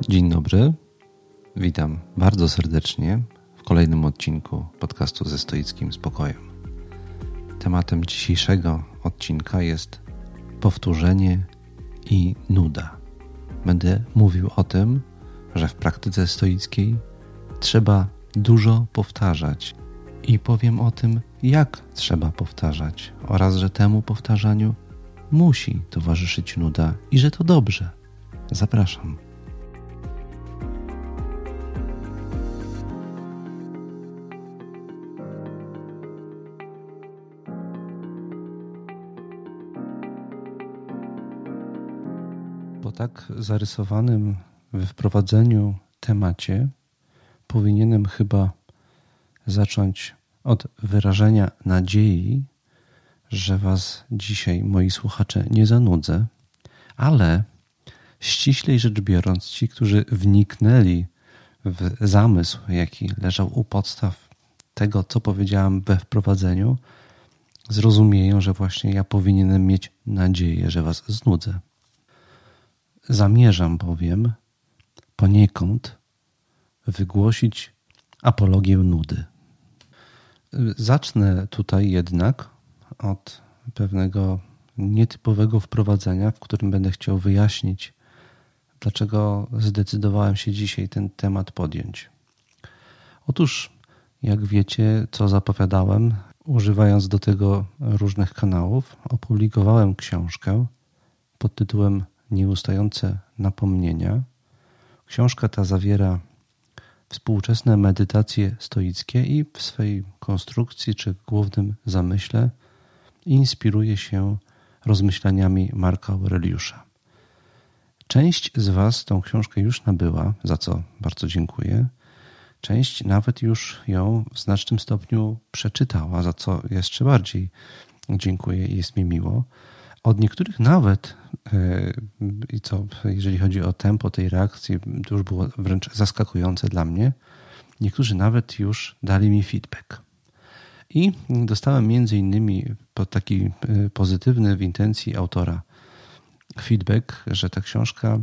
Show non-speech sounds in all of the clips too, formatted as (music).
Dzień dobry. Witam bardzo serdecznie w kolejnym odcinku podcastu ze stoickim spokojem. Tematem dzisiejszego odcinka jest powtórzenie i nuda. Będę mówił o tym, że w praktyce stoickiej trzeba dużo powtarzać i powiem o tym, jak trzeba powtarzać oraz że temu powtarzaniu musi towarzyszyć nuda i że to dobrze. Zapraszam. Tak zarysowanym we wprowadzeniu temacie powinienem chyba zacząć od wyrażenia nadziei, że Was dzisiaj, moi słuchacze, nie zanudzę, ale ściślej rzecz biorąc, ci, którzy wniknęli w zamysł, jaki leżał u podstaw tego, co powiedziałem we wprowadzeniu, zrozumieją, że właśnie ja powinienem mieć nadzieję, że Was znudzę. Zamierzam bowiem poniekąd wygłosić apologię nudy. Zacznę tutaj jednak od pewnego nietypowego wprowadzenia, w którym będę chciał wyjaśnić, dlaczego zdecydowałem się dzisiaj ten temat podjąć. Otóż, jak wiecie, co zapowiadałem, używając do tego różnych kanałów, opublikowałem książkę pod tytułem Nieustające napomnienia. Książka ta zawiera współczesne medytacje stoickie i w swej konstrukcji czy głównym zamyśle inspiruje się rozmyślaniami Marka Aureliusza. Część z Was tą książkę już nabyła, za co bardzo dziękuję. Część nawet już ją w znacznym stopniu przeczytała, za co jeszcze bardziej dziękuję i jest mi miło. Od niektórych nawet, e, i co jeżeli chodzi o tempo tej reakcji, to już było wręcz zaskakujące dla mnie, niektórzy nawet już dali mi feedback. I dostałem między innymi taki e, pozytywny w intencji autora feedback, że ta książka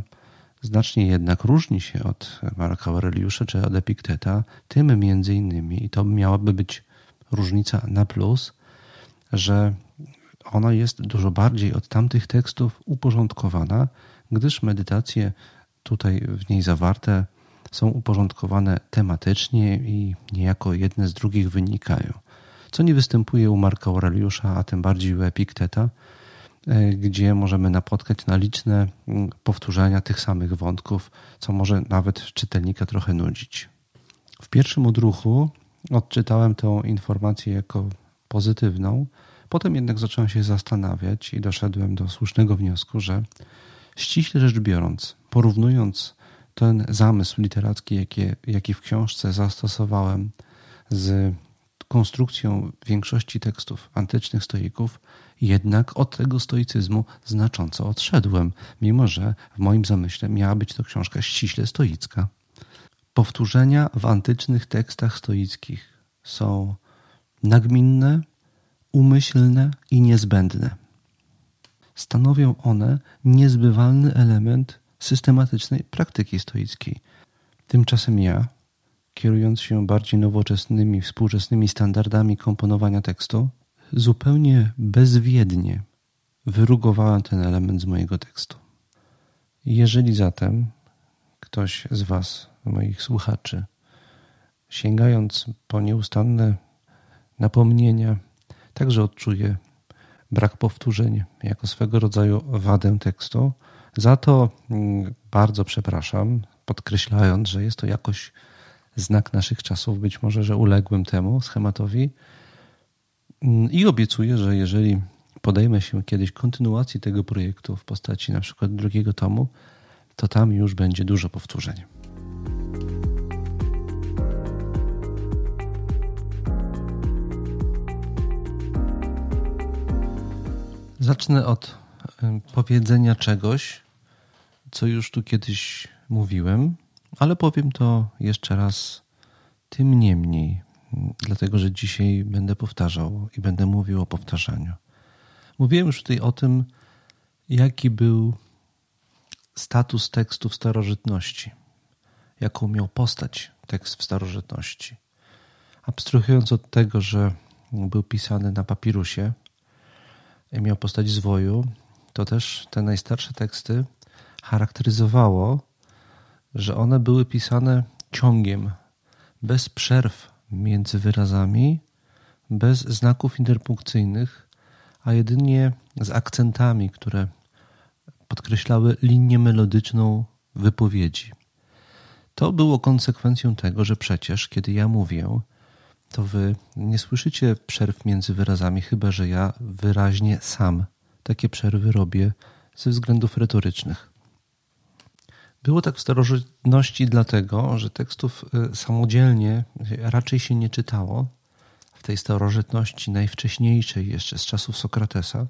znacznie jednak różni się od Marka Aureliusza czy od Epikteta, tym między innymi, i to miałaby być różnica na plus, że ona jest dużo bardziej od tamtych tekstów uporządkowana, gdyż medytacje tutaj w niej zawarte są uporządkowane tematycznie i niejako jedne z drugich wynikają. Co nie występuje u Marka Aureliusza, a tym bardziej u Epikteta, e, gdzie możemy napotkać na liczne mm, powtórzenia tych samych wątków, co może nawet czytelnika trochę nudzić. W pierwszym odruchu odczytałem tę informację jako pozytywną, Potem jednak zacząłem się zastanawiać i doszedłem do słusznego wniosku, że ściśle rzecz biorąc, porównując ten zamysł literacki, jaki, jaki w książce zastosowałem z konstrukcją większości tekstów antycznych stoików, jednak od tego stoicyzmu znacząco odszedłem, mimo że w moim zamyśle miała być to książka ściśle stoicka. Powtórzenia w antycznych tekstach stoickich są nagminne, umyślne i niezbędne. Stanowią one niezbywalny element systematycznej praktyki stoickiej. Tymczasem ja, kierując się bardziej nowoczesnymi, współczesnymi standardami komponowania tekstu, zupełnie bezwiednie wyrugowałem ten element z mojego tekstu. Jeżeli zatem ktoś z Was, moich słuchaczy, sięgając po nieustanne napomnienia także odczuje brak powtórzeń jako swego rodzaju wadę tekstu. Za to mm, bardzo przepraszam, podkreślając, że jest to jakoś znak naszych czasów, być może, że uległem temu schematowi. Mm, I obiecuję, że jeżeli podejmę się kiedyś kontynuacji tego projektu w postaci na przykład drugiego tomu, to tam już będzie dużo powtórzeń. Zacznę od powiedzenia czegoś, co już tu kiedyś mówiłem, ale powiem to jeszcze raz tym niemniej, dlatego że dzisiaj będę powtarzał i będę mówił o powtarzaniu. Mówiłem już tutaj o tym, jaki był status tekstu w starożytności. jaką miał postać tekst w starożytności. Abstrahując od tego, że był pisany na papirusie miał postać zwoju, to też te najstarsze teksty charakteryzowało, że one były pisane ciągiem, bez przerw między wyrazami, bez znaków interpunkcyjnych, a jedynie z akcentami, które podkreślały linię melodyczną wypowiedzi. To było konsekwencją tego, że przecież, kiedy ja mówię, to wy nie słyszycie przerw między wyrazami, chyba że ja wyraźnie sam takie przerwy robię ze względów retorycznych. Było tak w starożytności dlatego, że tekstów y, samodzielnie raczej się nie czytało. W tej starożytności najwcześniejszej, jeszcze z czasów Sokratesa,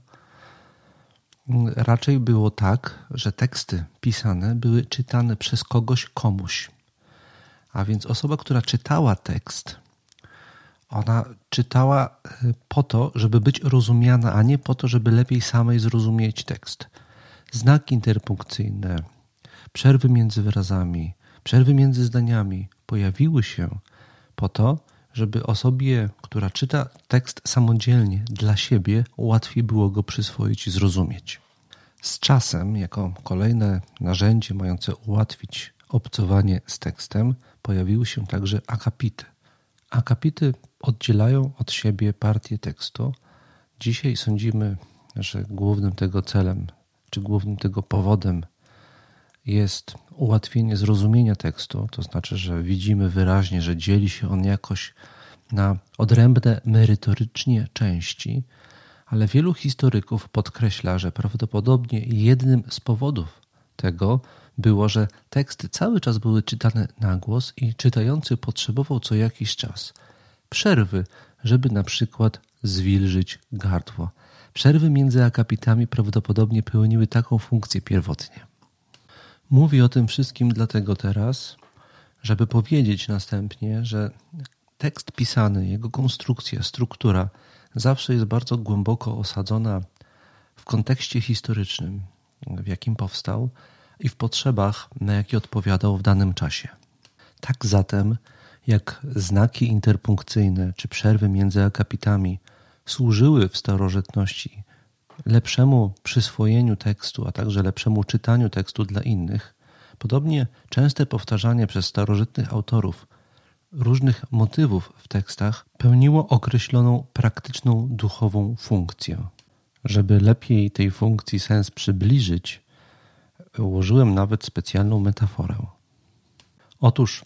raczej było tak, że teksty pisane były czytane przez kogoś komuś. A więc osoba, która czytała tekst, ona czytała y, po to, żeby być rozumiana, a nie po to, żeby lepiej samej zrozumieć tekst. Znaki interpunkcyjne, przerwy między wyrazami, przerwy między zdaniami pojawiły się po to, żeby osobie, która czyta tekst samodzielnie dla siebie, łatwiej było go przyswoić i zrozumieć. Z czasem, jako kolejne narzędzie mające ułatwić obcowanie z tekstem, pojawiły się także akapity. Akapity oddzielają od siebie partię tekstu. Dzisiaj sądzimy, że głównym tego celem, czy głównym tego powodem jest ułatwienie zrozumienia tekstu, to znaczy, że widzimy wyraźnie, że dzieli się on jakoś na odrębne merytorycznie części, ale wielu historyków podkreśla, że prawdopodobnie jednym z powodów tego było, że teksty cały czas były czytane na głos i czytający potrzebował co jakiś czas przerwy, żeby na przykład zwilżyć gardło. Przerwy między akapitami prawdopodobnie pełniły taką funkcję pierwotnie. Mówię o tym wszystkim dlatego teraz, żeby powiedzieć następnie, że tekst pisany, jego konstrukcja, struktura zawsze jest bardzo głęboko osadzona w kontekście historycznym, w jakim powstał i w potrzebach, na jakie odpowiadał w danym czasie. Tak zatem, jak znaki interpunkcyjne czy przerwy między akapitami służyły w starożytności lepszemu przyswojeniu tekstu, a także lepszemu czytaniu tekstu dla innych, podobnie częste powtarzanie przez starożytnych autorów różnych motywów w tekstach pełniło określoną praktyczną duchową funkcję. Żeby lepiej tej funkcji sens przybliżyć, ułożyłem nawet specjalną metaforę. Otóż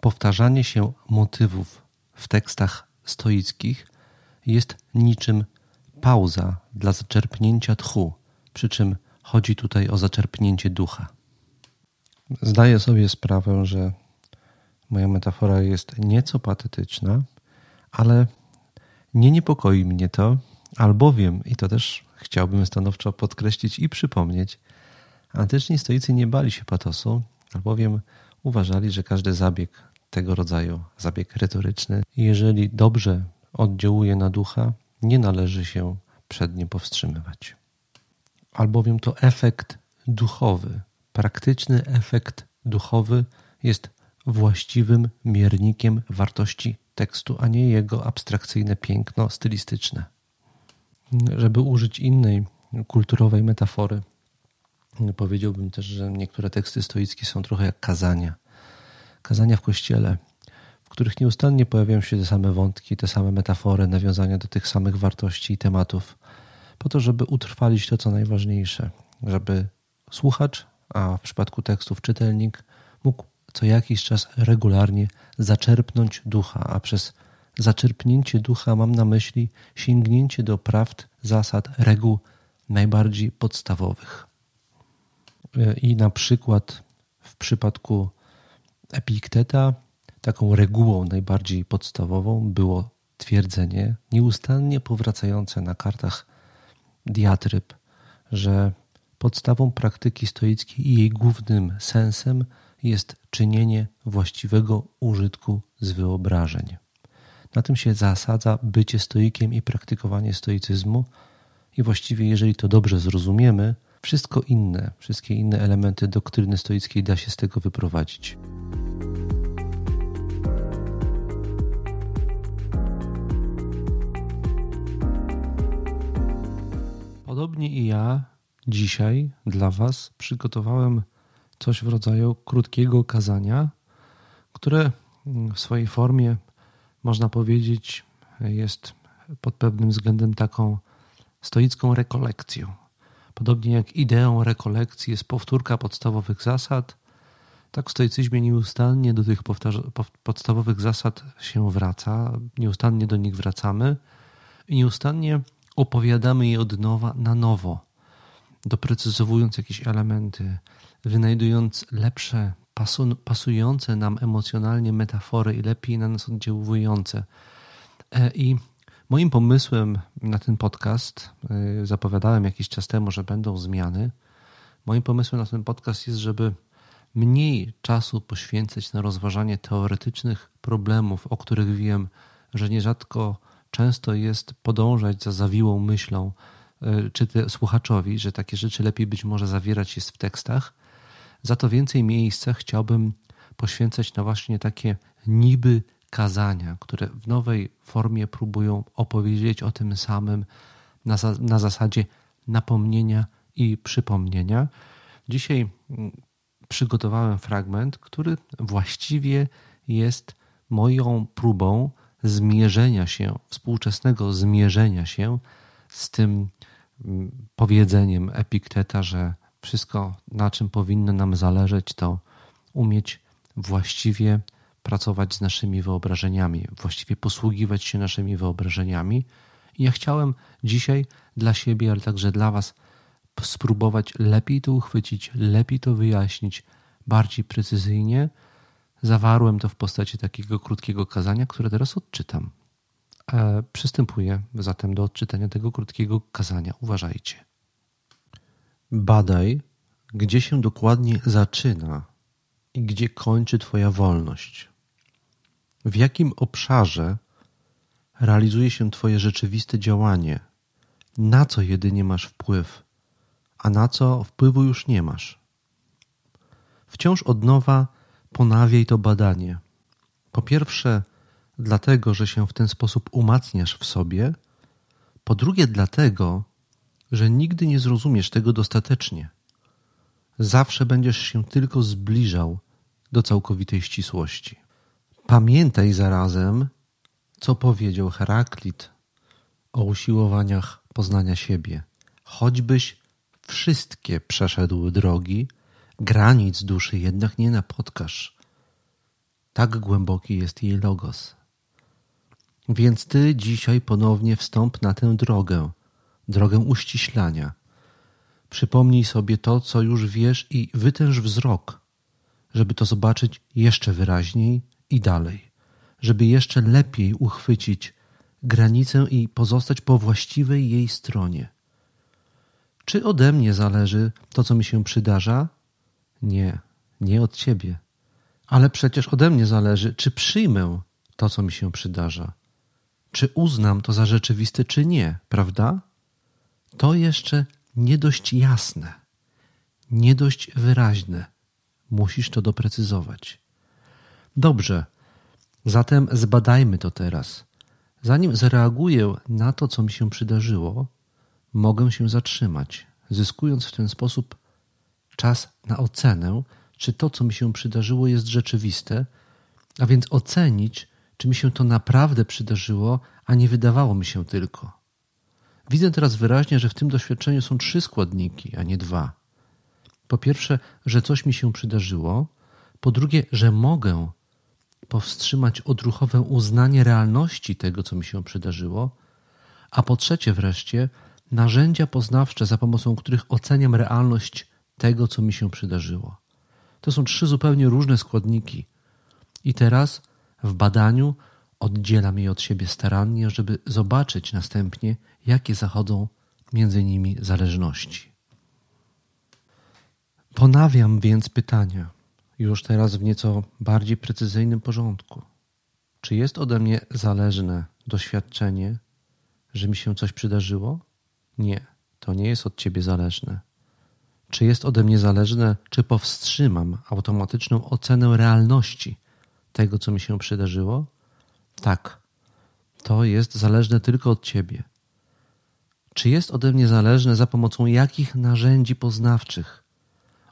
powtarzanie się motywów w tekstach stoickich jest niczym pauza dla zaczerpnięcia tchu, przy czym chodzi tutaj o zaczerpnięcie ducha. Zdaję sobie sprawę, że moja metafora jest nieco patetyczna, ale nie niepokoi mnie to, albowiem, i to też chciałbym stanowczo podkreślić i przypomnieć, antyczni stoicy nie bali się patosu, albowiem uważali, że każdy zabieg tego rodzaju, zabieg retoryczny, jeżeli dobrze oddziałuje na ducha, nie należy się przed nim powstrzymywać. Albowiem to efekt duchowy, praktyczny efekt duchowy jest właściwym miernikiem wartości tekstu, a nie jego abstrakcyjne piękno stylistyczne. Żeby użyć innej kulturowej metafory, powiedziałbym też, że niektóre teksty stoickie są trochę jak kazania. Kazania w kościele, w których nieustannie pojawiają się te same wątki, te same metafory, nawiązania do tych samych wartości i tematów, po to, żeby utrwalić to, co najważniejsze, żeby słuchacz, a w przypadku tekstów czytelnik, mógł co jakiś czas regularnie zaczerpnąć ducha, a przez zaczerpnięcie ducha mam na myśli sięgnięcie do prawd, zasad, reguł najbardziej podstawowych. I na przykład w przypadku Epikteta taką regułą najbardziej podstawową było twierdzenie nieustannie powracające na kartach diatryb, że podstawą praktyki stoickiej i jej głównym sensem jest czynienie właściwego użytku z wyobrażeń. Na tym się zasadza bycie stoikiem i praktykowanie stoicyzmu, i właściwie, jeżeli to dobrze zrozumiemy, wszystko inne, wszystkie inne elementy doktryny stoickiej da się z tego wyprowadzić. Podobnie i ja dzisiaj dla Was przygotowałem coś w rodzaju krótkiego kazania, które w swojej formie, można powiedzieć, jest pod pewnym względem taką stoicką rekolekcją. Podobnie jak ideą rekolekcji jest powtórka podstawowych zasad, tak w stoicyzmie nieustannie do tych podstawowych zasad się wraca, nieustannie do nich wracamy i nieustannie opowiadamy je od nowa na nowo, doprecyzowując jakieś elementy, wynajdując lepsze, pasujące nam emocjonalnie metafory i lepiej na nas oddziałujące. E, I moim pomysłem na ten podcast, e, zapowiadałem jakiś czas temu, że będą zmiany. Moim pomysłem na ten podcast jest, żeby mniej czasu poświęcać na rozważanie teoretycznych problemów, o których wiem, że nierzadko często jest podążać za zawiłą myślą, e, czy słuchaczowi, że takie rzeczy lepiej być może zawierać jest w tekstach. Za to więcej miejsca chciałbym poświęcać na właśnie takie niby kazania, które w nowej formie próbują opowiedzieć o tym samym na, na zasadzie napomnienia i przypomnienia. Dzisiaj mm, przygotowałem fragment, który właściwie jest moją próbą zmierzenia się, współczesnego zmierzenia się z tym mm, powiedzeniem Epikteta, że wszystko, na czym powinno nam zależeć, to umieć właściwie pracować z naszymi wyobrażeniami, właściwie posługiwać się naszymi wyobrażeniami. I ja chciałem dzisiaj dla siebie, ale także dla Was spróbować lepiej to uchwycić, lepiej to wyjaśnić, bardziej precyzyjnie. Zawarłem to w postaci takiego krótkiego kazania, które teraz odczytam. E, przystępuję zatem do odczytania tego krótkiego kazania. Uważajcie. Badaj, gdzie się dokładnie zaczyna i gdzie kończy Twoja wolność. W jakim obszarze realizuje się Twoje rzeczywiste działanie, na co jedynie masz wpływ, a na co wpływu już nie masz. Wciąż od nowa ponawiaj to badanie. Po pierwsze, dlatego, że się w ten sposób umacniasz w sobie, po drugie, dlatego, że nigdy nie zrozumiesz tego dostatecznie. Zawsze będziesz się tylko zbliżał do całkowitej ścisłości. Pamiętaj zarazem, co powiedział Heraklit o usiłowaniach poznania siebie. Choćbyś wszystkie przeszedł drogi, granic duszy jednak nie napotkasz. Tak głęboki jest jej logos. Więc ty dzisiaj ponownie wstąp na tę drogę, drogę uściślania. Przypomnij sobie to, co już wiesz i wytęż wzrok, żeby to zobaczyć jeszcze wyraźniej i dalej, żeby jeszcze lepiej uchwycić granicę i pozostać po właściwej jej stronie. Czy ode mnie zależy to, co mi się przydarza? Nie, nie od ciebie. Ale przecież ode mnie zależy, czy przyjmę to, co mi się przydarza. Czy uznam to za rzeczywiste, czy nie, prawda? To jeszcze nie dość jasne, nie dość wyraźne. Musisz to doprecyzować. Dobrze, zatem zbadajmy to teraz. Zanim zareaguję na to, co mi się przydarzyło, mogę się zatrzymać, zyskując w ten sposób czas na ocenę, czy to, co mi się przydarzyło, jest rzeczywiste, a więc ocenić, czy mi się to naprawdę przydarzyło, a nie wydawało mi się tylko. Widzę teraz wyraźnie, że w tym doświadczeniu są trzy składniki, a nie dwa. Po pierwsze, że coś mi się przydarzyło, po drugie, że mogę powstrzymać odruchowe uznanie realności tego, co mi się przydarzyło, a po trzecie wreszcie, narzędzia poznawcze, za pomocą których oceniam realność tego, co mi się przydarzyło. To są trzy zupełnie różne składniki. I teraz w badaniu oddzielam je od siebie starannie, żeby zobaczyć następnie, jakie zachodzą między nimi zależności. Ponawiam więc pytania, już teraz w nieco bardziej precyzyjnym porządku. Czy jest ode mnie zależne doświadczenie, że mi się coś przydarzyło? Nie, to nie jest od ciebie zależne. Czy jest ode mnie zależne, czy powstrzymam automatyczną ocenę realności tego, co mi się przydarzyło? Tak, to jest zależne tylko od ciebie. Czy jest ode mnie zależne za pomocą jakich narzędzi poznawczych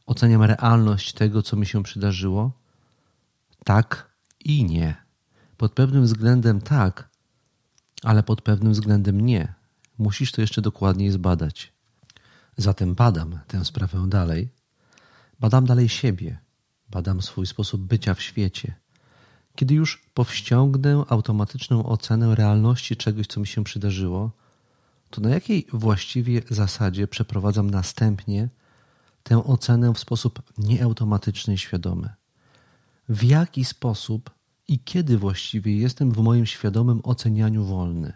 oceniam realność tego, co mi się przydarzyło? Tak i nie. Pod pewnym względem tak, ale pod pewnym względem nie. Musisz to jeszcze dokładniej zbadać. Zatem badam tę sprawę dalej. Badam dalej siebie, badam swój sposób bycia w świecie. Kiedy już powściągnę automatyczną ocenę realności czegoś, co mi się przydarzyło, to na jakiej właściwie zasadzie przeprowadzam następnie tę ocenę w sposób nieautomatyczny i świadomy? W jaki sposób i kiedy właściwie jestem w moim świadomym ocenianiu wolny?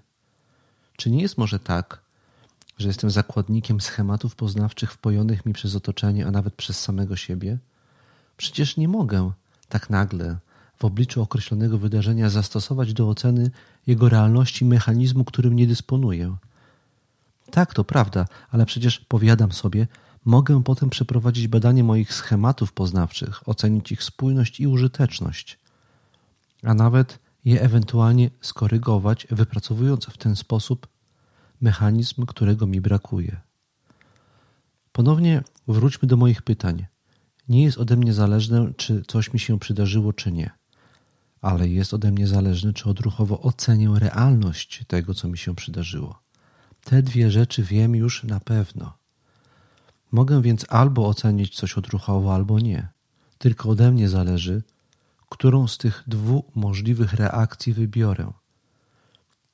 Czy nie jest może tak, że jestem zakładnikiem schematów poznawczych wpojonych mi przez otoczenie, a nawet przez samego siebie? Przecież nie mogę tak nagle w obliczu określonego wydarzenia zastosować do oceny jego realności mechanizmu, którym nie dysponuję. Tak, to prawda, ale przecież powiadam sobie, mogę potem przeprowadzić badanie moich schematów poznawczych, ocenić ich spójność i użyteczność, a nawet je ewentualnie skorygować, wypracowując w ten sposób mechanizm, którego mi brakuje. Ponownie wróćmy do moich pytań. Nie jest ode mnie zależne, czy coś mi się przydarzyło, czy nie, ale jest ode mnie zależne, czy odruchowo ocenię realność tego, co mi się przydarzyło. Te dwie rzeczy wiem już na pewno. Mogę więc albo ocenić coś odruchowo, albo nie. Tylko ode mnie zależy, którą z tych dwóch możliwych reakcji wybiorę.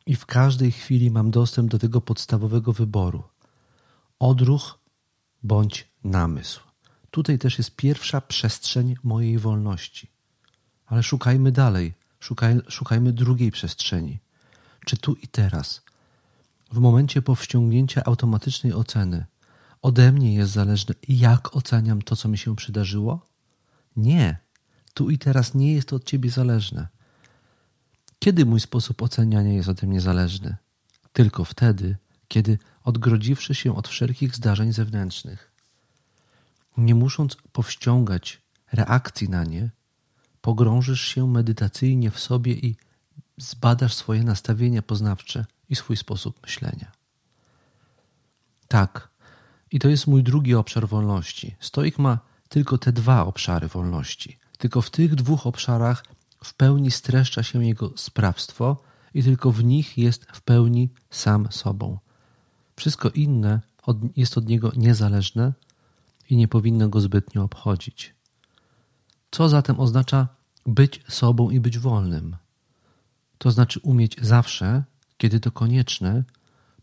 I w każdej chwili mam dostęp do tego podstawowego wyboru: odruch bądź namysł. Tutaj też jest pierwsza przestrzeń mojej wolności. Ale szukajmy dalej, szukaj, szukajmy drugiej przestrzeni. Czy tu i teraz, w momencie powściągnięcia automatycznej oceny, ode mnie jest zależne, jak oceniam to, co mi się przydarzyło? Nie. Tu i teraz nie jest to od ciebie zależne. Kiedy mój sposób oceniania jest ode mnie zależny? Tylko wtedy, kiedy odgrodziwszy się od wszelkich zdarzeń zewnętrznych, nie musząc powściągać reakcji na nie, pogrążysz się medytacyjnie w sobie i zbadasz swoje nastawienia poznawcze i swój sposób myślenia. Tak, i to jest mój drugi obszar wolności. Stoik ma tylko te dwa obszary wolności. Tylko w tych dwóch obszarach w pełni streszcza się jego sprawstwo i tylko w nich jest w pełni sam sobą. Wszystko inne jest od niego niezależne i nie powinno go zbytnio obchodzić. Co zatem oznacza być sobą i być wolnym? To znaczy umieć zawsze, kiedy to konieczne,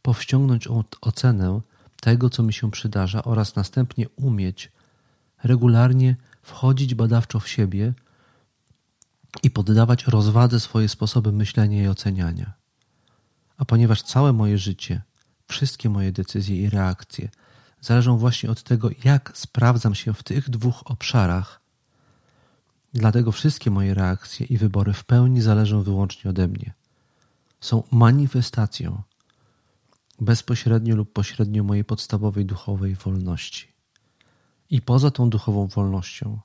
powściągnąć ocenę tego, co mi się przydarza, oraz następnie umieć regularnie wchodzić badawczo w siebie i poddawać rozwadze swoje sposoby myślenia i oceniania. A ponieważ całe moje życie, wszystkie moje decyzje i reakcje zależą właśnie od tego, jak sprawdzam się w tych dwóch obszarach, dlatego wszystkie moje reakcje i wybory w pełni zależą wyłącznie ode mnie. Są manifestacją bezpośrednio lub pośrednio mojej podstawowej duchowej wolności. I poza tą duchową wolnością,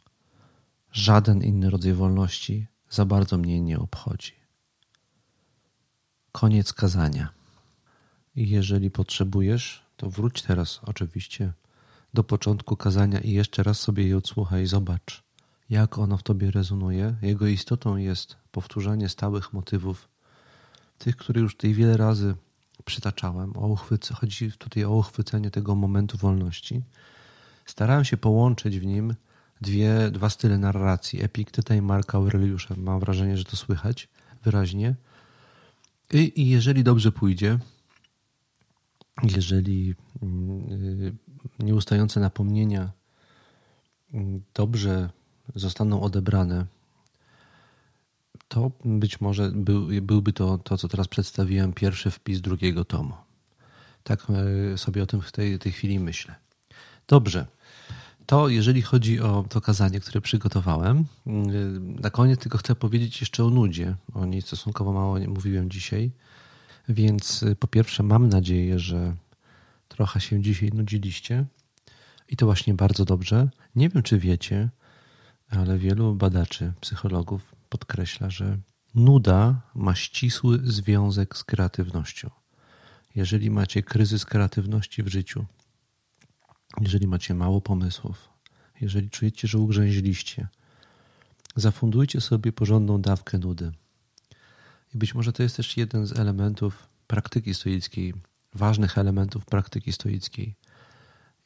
żaden inny rodzaj wolności za bardzo mnie nie obchodzi. Koniec kazania. I jeżeli potrzebujesz, to wróć teraz oczywiście do początku kazania i jeszcze raz sobie je odsłuchaj zobacz, jak ono w tobie rezonuje. Jego istotą jest powtórzanie stałych motywów, tych, które już tutaj wiele razy przytaczałem. O uchwyc- chodzi tutaj o uchwycenie tego momentu wolności. Starałem się połączyć w nim dwie, dwa style narracji, Epiktyta i Marka Aureliusza. Mam wrażenie, że to słychać wyraźnie. I, I, jeżeli dobrze pójdzie, jeżeli mm, nieustające napomnienia mm, dobrze zostaną odebrane, to być może był, byłby to, to, co teraz przedstawiłem, pierwszy wpis drugiego tomu. Tak e, sobie o tym w tej, tej chwili myślę. Dobrze. To jeżeli chodzi o to kazanie, które przygotowałem. Mm, na koniec tylko chcę powiedzieć jeszcze o nudzie. O niej stosunkowo mało mówiłem dzisiaj. Więc y, po pierwsze mam nadzieję, że trochę się dzisiaj nudziliście. I to właśnie bardzo dobrze. Nie wiem, czy wiecie, ale wielu badaczy, psychologów podkreśla, że nuda ma ścisły związek z kreatywnością. jeżeli macie kryzys kreatywności w życiu, jeżeli macie mało pomysłów, jeżeli czujecie, że ugrzęźliście, zafundujcie sobie porządną dawkę nudy. I być może to jest też jeden z elementów praktyki stoickiej, ważnych elementów praktyki stoickiej.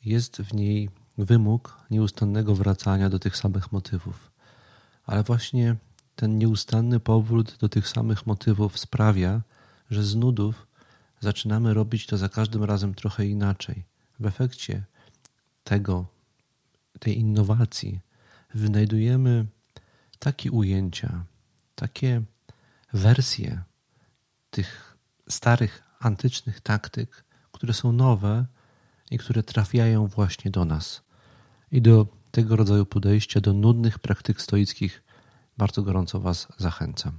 Jest w niej wymóg nieustannego wracania do tych samych motywów. Ale właśnie ten nieustanny powrót do tych samych motywów sprawia, że z nudów zaczynamy robić to za każdym razem trochę inaczej. W efekcie tego, tej innowacji, wynajdujemy takie ujęcia, takie wersje tych starych, antycznych taktyk, które są nowe i które trafiają właśnie do nas. I do tego rodzaju podejścia, do nudnych praktyk stoickich, bardzo gorąco Was zachęcam.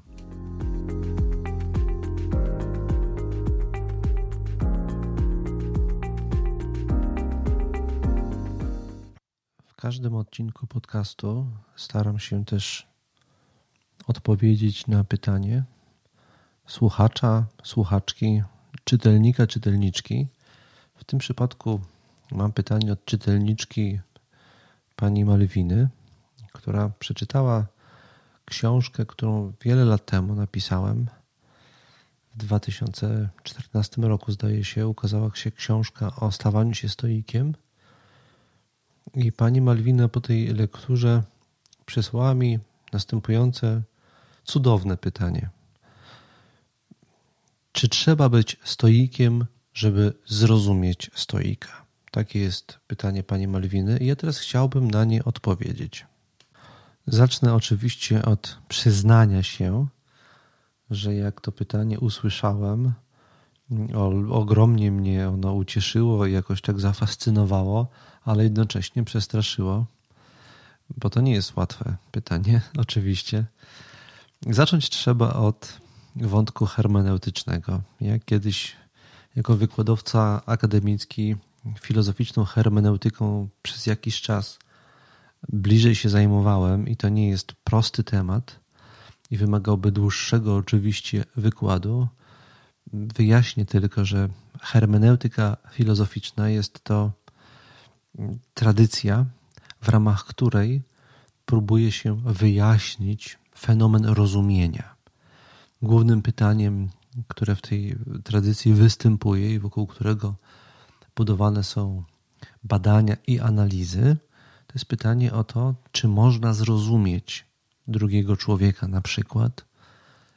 W każdym odcinku podcastu staram się też odpowiedzieć na pytanie słuchacza, słuchaczki, czytelnika, czytelniczki. W tym przypadku mam pytanie od czytelniczki pani Malwiny, która przeczytała książkę, którą wiele lat temu napisałem. W 2014 roku, zdaje się, ukazała się książka o stawaniu się stoikiem. I pani Malwina po tej lekturze przysłała mi następujące cudowne pytanie. Czy trzeba być stoikiem, żeby zrozumieć stoika? Takie jest pytanie pani Malwiny i ja teraz chciałbym na nie odpowiedzieć. Zacznę oczywiście od przyznania się, że jak to pytanie usłyszałem, ogromnie mnie ono ucieszyło i jakoś tak zafascynowało, ale jednocześnie przestraszyło, bo to nie jest łatwe pytanie, (laughs) oczywiście. Zacząć trzeba od wątku hermeneutycznego. Ja kiedyś, jako wykładowca akademicki, filozoficzną hermeneutyką przez jakiś czas bliżej się zajmowałem i to nie jest prosty temat i wymagałby dłuższego oczywiście wykładu. Wyjaśnię tylko, że hermeneutyka filozoficzna jest to tradycja, w ramach której próbuje się wyjaśnić fenomen rozumienia. Głównym pytaniem, które w tej tradycji występuje i wokół którego budowane są badania i analizy, to jest pytanie o to, czy można zrozumieć drugiego człowieka na przykład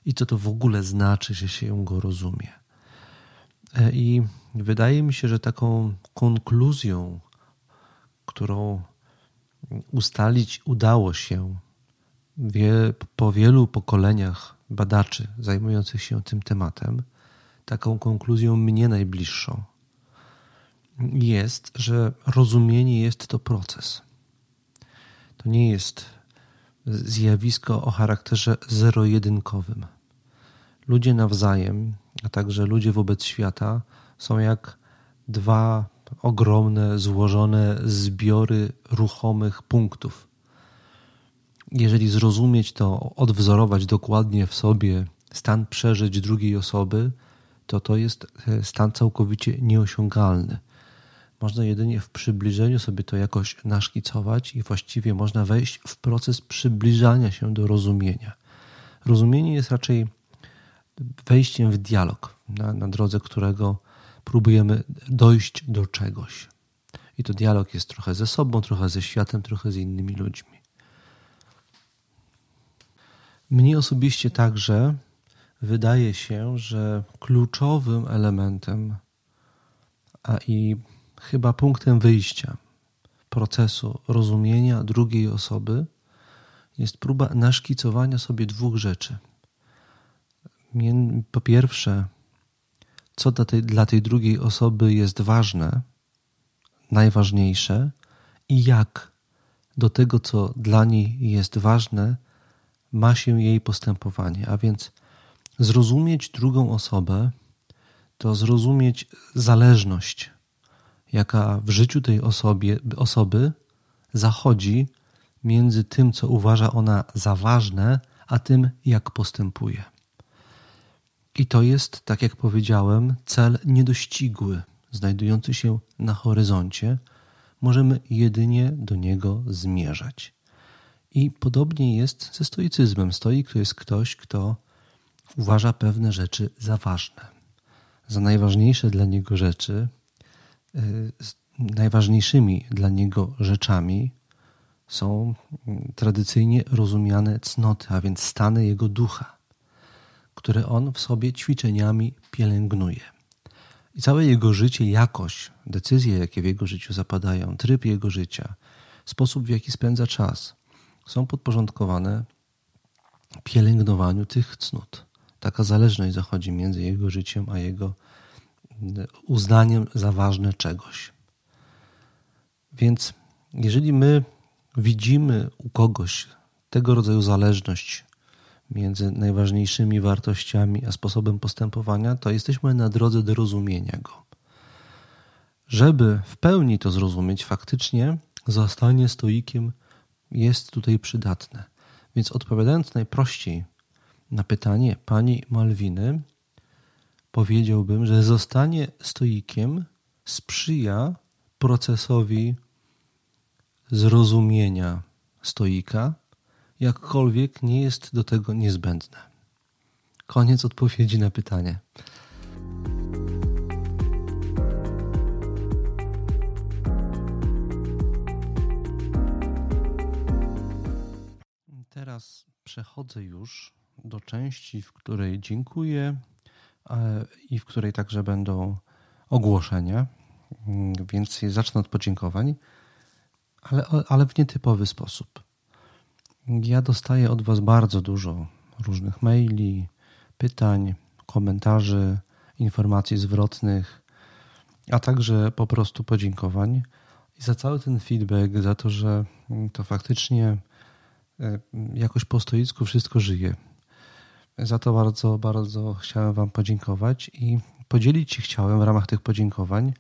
i co to w ogóle znaczy, że się go rozumie. E, I wydaje mi się, że taką konkluzją, którą ustalić udało się po wielu pokoleniach badaczy zajmujących się tym tematem, taką konkluzją mnie najbliższą jest, że rozumienie jest to proces. To nie jest zjawisko o charakterze zero-jedynkowym. Ludzie nawzajem, a także ludzie wobec świata są jak dwa ogromne, złożone zbiory ruchomych punktów. Jeżeli zrozumieć to, odwzorować dokładnie w sobie stan przeżyć drugiej osoby, to to jest stan całkowicie nieosiągalny. Można jedynie w przybliżeniu sobie to jakoś naszkicować i właściwie można wejść w proces przybliżania się do rozumienia. Rozumienie jest raczej wejściem w dialog, na, na drodze którego próbujemy dojść do czegoś. I to dialog jest trochę ze sobą, trochę ze światem, trochę z innymi ludźmi. Mnie osobiście także wydaje się, że kluczowym elementem, a i chyba punktem wyjścia procesu rozumienia drugiej osoby jest próba naszkicowania sobie dwóch rzeczy. Po pierwsze, co dla tej, dla tej drugiej osoby jest ważne, najważniejsze i jak do tego, co dla niej jest ważne, ma się jej postępowanie. A więc zrozumieć drugą osobę to zrozumieć zależność jaka w życiu tej osobie, osoby zachodzi między tym, co uważa ona za ważne, a tym, jak postępuje. I to jest, tak jak powiedziałem, cel niedościgły, znajdujący się na horyzoncie. Możemy jedynie do niego zmierzać. I podobnie jest ze stoicyzmem. Stoik to jest ktoś, kto uważa pewne rzeczy za ważne, za najważniejsze dla niego rzeczy. Najważniejszymi dla niego rzeczami są mm, tradycyjnie rozumiane cnoty, a więc stany jego ducha, które on w sobie ćwiczeniami pielęgnuje. I całe jego życie, jakość, decyzje, jakie w jego życiu zapadają, tryb jego życia, sposób, w jaki spędza czas, są podporządkowane pielęgnowaniu tych cnót. Taka zależność zachodzi między jego życiem a jego uznaniem za ważne czegoś. Więc jeżeli my widzimy u kogoś tego rodzaju zależność między najważniejszymi wartościami a sposobem postępowania, to jesteśmy na drodze do rozumienia go. Żeby w pełni to zrozumieć, faktycznie zostanie stoikiem jest tutaj przydatne. Więc odpowiadając najprościej na pytanie pani Malwiny, powiedziałbym, że zostanie stoikiem sprzyja procesowi zrozumienia stoika, jakkolwiek nie jest do tego niezbędne. Koniec odpowiedzi na pytanie. Teraz przechodzę już do części, w której dziękuję i w której także będą ogłoszenia. Mm, więc zacznę od podziękowań ale, ale w nietypowy sposób. Ja dostaję od Was bardzo dużo różnych maili, pytań, komentarzy, informacji zwrotnych, a także po prostu podziękowań. I za cały ten feedback, za to, że to faktycznie e, jakoś po stoicku wszystko żyje. Za to bardzo, bardzo chciałem Wam podziękować i podzielić się chciałem w ramach tych podziękowań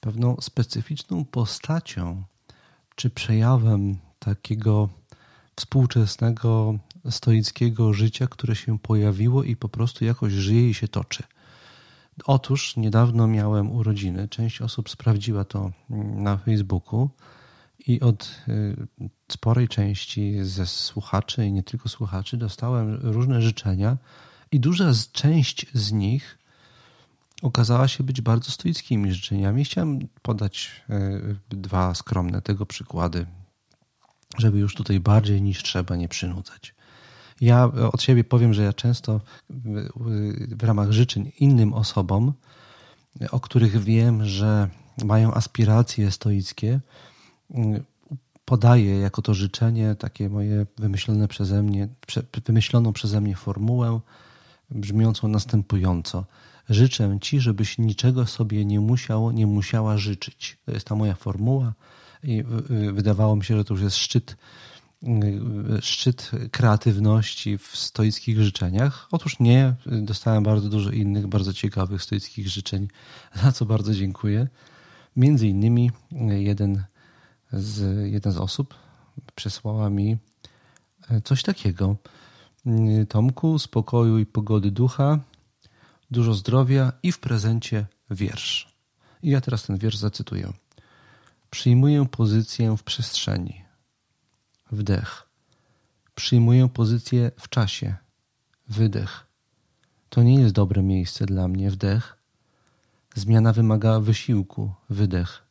pewną specyficzną postacią czy przejawem takiego współczesnego stoickiego życia, które się pojawiło i po prostu jakoś żyje i się toczy. Otóż niedawno miałem urodziny. Część osób sprawdziła to na Facebooku i od y, sporej części ze słuchaczy i nie tylko słuchaczy dostałem różne życzenia i duża część z nich okazała się być bardzo stoickimi życzeniami. Chciałem podać e, dwa skromne tego przykłady, żeby już tutaj bardziej niż trzeba nie przynudzać. Ja od siebie powiem, że ja często w ramach życzeń innym osobom, o których wiem, że mają aspiracje stoickie, podaję jako to życzenie takie moje wymyślone przeze mnie, wymyśloną przeze mnie formułę brzmiącą następująco – Życzę Ci, żebyś niczego sobie nie musiał, nie musiała życzyć. To jest ta moja formuła i wydawało mi się, że to już jest szczyt, szczyt kreatywności w stoickich życzeniach. Otóż nie, dostałem bardzo dużo innych, bardzo ciekawych stoickich życzeń, za co bardzo dziękuję. Między innymi jeden z, jedna z osób przesłała mi coś takiego. Tomku, spokoju i pogody ducha, dużo zdrowia i w prezencie wiersz. I ja teraz ten wiersz zacytuję. Przyjmuję pozycję w przestrzeni. Wdech. Przyjmuję pozycję w czasie. Wydech. To nie jest dobre miejsce dla mnie. Wdech. Zmiana wymaga wysiłku. Wydech.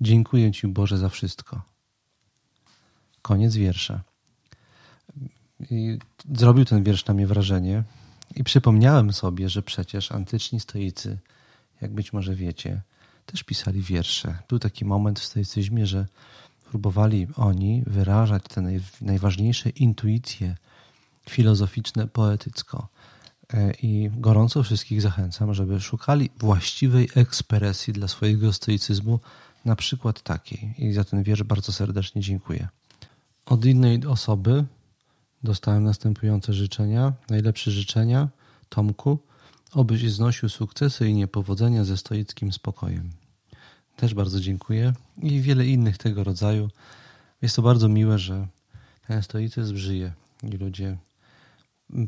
Dziękuję Ci Boże za wszystko. Koniec wiersza. I zrobił ten wiersz na mnie wrażenie. I przypomniałem sobie, że przecież antyczni stoicy, jak być może wiecie, też pisali wiersze. Był taki moment w stoicyzmie, że próbowali oni wyrażać te najważniejsze intuicje filozoficzne, poetycko. E, I gorąco wszystkich zachęcam, żeby szukali właściwej ekspresji dla swojego stoicyzmu, na przykład takiej. I za ten wiersz bardzo serdecznie dziękuję. Od innej osoby Dostałem następujące życzenia. Najlepsze życzenia, Tomku, obyś znosił sukcesy i niepowodzenia ze stoickim spokojem. Też bardzo dziękuję i wiele innych tego rodzaju. Jest to bardzo miłe, że ten stoicyzm żyje i ludzie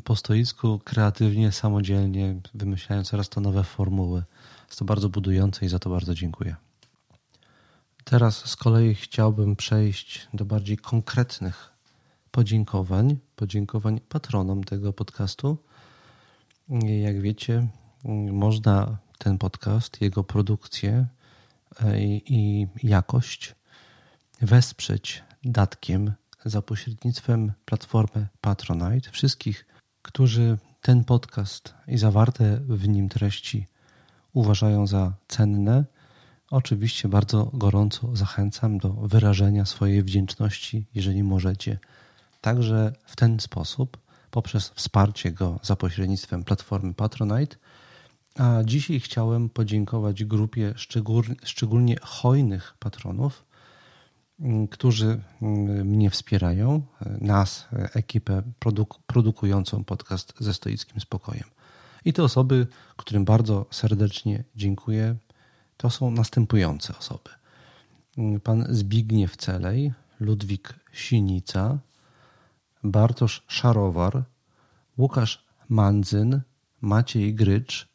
po stoicku, kreatywnie, samodzielnie, wymyślają coraz to nowe formuły. Jest to bardzo budujące i za to bardzo dziękuję. Teraz z kolei chciałbym przejść do bardziej konkretnych podziękowań, podziękowań patronom tego podcastu. Jak wiecie, można ten podcast, jego produkcję e, i jakość wesprzeć datkiem za pośrednictwem platformy Patronite. Wszystkich, którzy ten podcast i zawarte w nim treści uważają za cenne, oczywiście bardzo gorąco zachęcam do wyrażenia swojej wdzięczności, jeżeli możecie. Także w ten sposób, poprzez wsparcie go za pośrednictwem platformy Patronite. A dzisiaj chciałem podziękować grupie szczególnie hojnych patronów, Mm, którzy mm, mnie wspierają, nas, ekipę produk produkującą podcast ze stoickim spokojem. I te osoby, którym bardzo serdecznie dziękuję, to są następujące osoby. Pan Zbigniew Celej, Ludwik Sinica, Bartosz Szarowar, Łukasz Mandzyn, Maciej Grycz,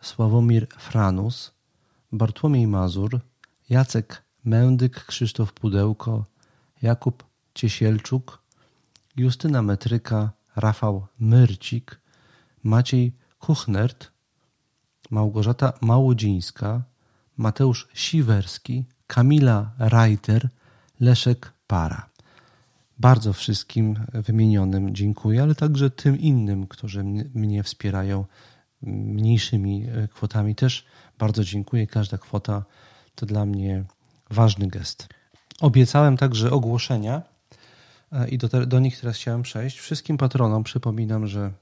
Sławomir Franus, Bartłomiej Mazur, Jacek Mędyk Krzysztof Pudełko, Jakub Ciesielczuk, Justyna Metryka, Rafał Myrcik, Maciej Kuchnert, Małgorzata Małodzińska, Mateusz Siwerski, Kamila Reiter, Leszek Para. Bardzo wszystkim wymienionym dziękuję, ale także tym innym, którzy mnie wspierają mniejszymi kwotami też bardzo dziękuję. Każda kwota to dla mnie ważny gest. Obiecałem także ogłoszenia e, i do, do nich teraz chciałem przejść. Wszystkim patronom przypominam, że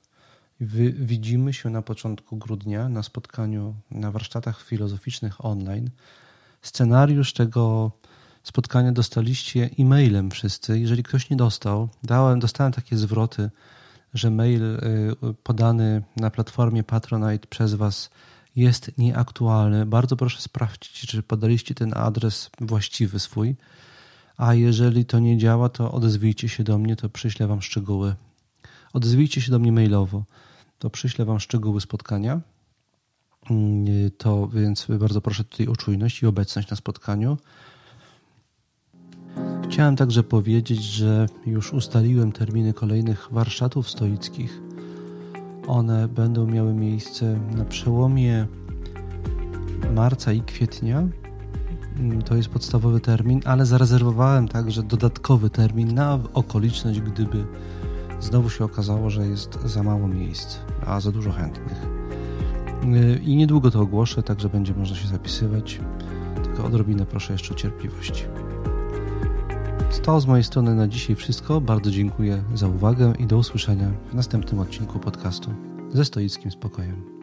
widzimy się na początku grudnia na spotkaniu na warsztatach filozoficznych online. Scenariusz tego spotkania dostaliście e-mailem wszyscy. Jeżeli ktoś nie dostał, dałem, dostałem takie zwroty, że mail y, podany na platformie Patronite przez Was jest nieaktualny. Bardzo proszę sprawdzić, czy podaliście ten adres właściwy swój. A jeżeli to nie działa, to odezwijcie się do mnie, to przyślę Wam szczegóły. Odezwijcie się do mnie mailowo, to przyślę Wam szczegóły spotkania. Mm, to więc bardzo proszę tutaj o czujność i obecność na spotkaniu. Chciałem także powiedzieć, że już ustaliłem terminy kolejnych warsztatów stoickich one będą miały miejsce na przełomie marca i kwietnia. Mm, to jest podstawowy termin, ale zarezerwowałem także dodatkowy termin na okoliczność, gdyby znowu się okazało, że jest za mało miejsc, a za dużo chętnych. Y, I niedługo to ogłoszę, także będzie można się zapisywać. Tylko odrobinę proszę jeszcze o cierpliwość. To z mojej strony na dzisiaj wszystko. Bardzo dziękuję za uwagę i do usłyszenia w następnym odcinku podcastu ze stoickim spokojem.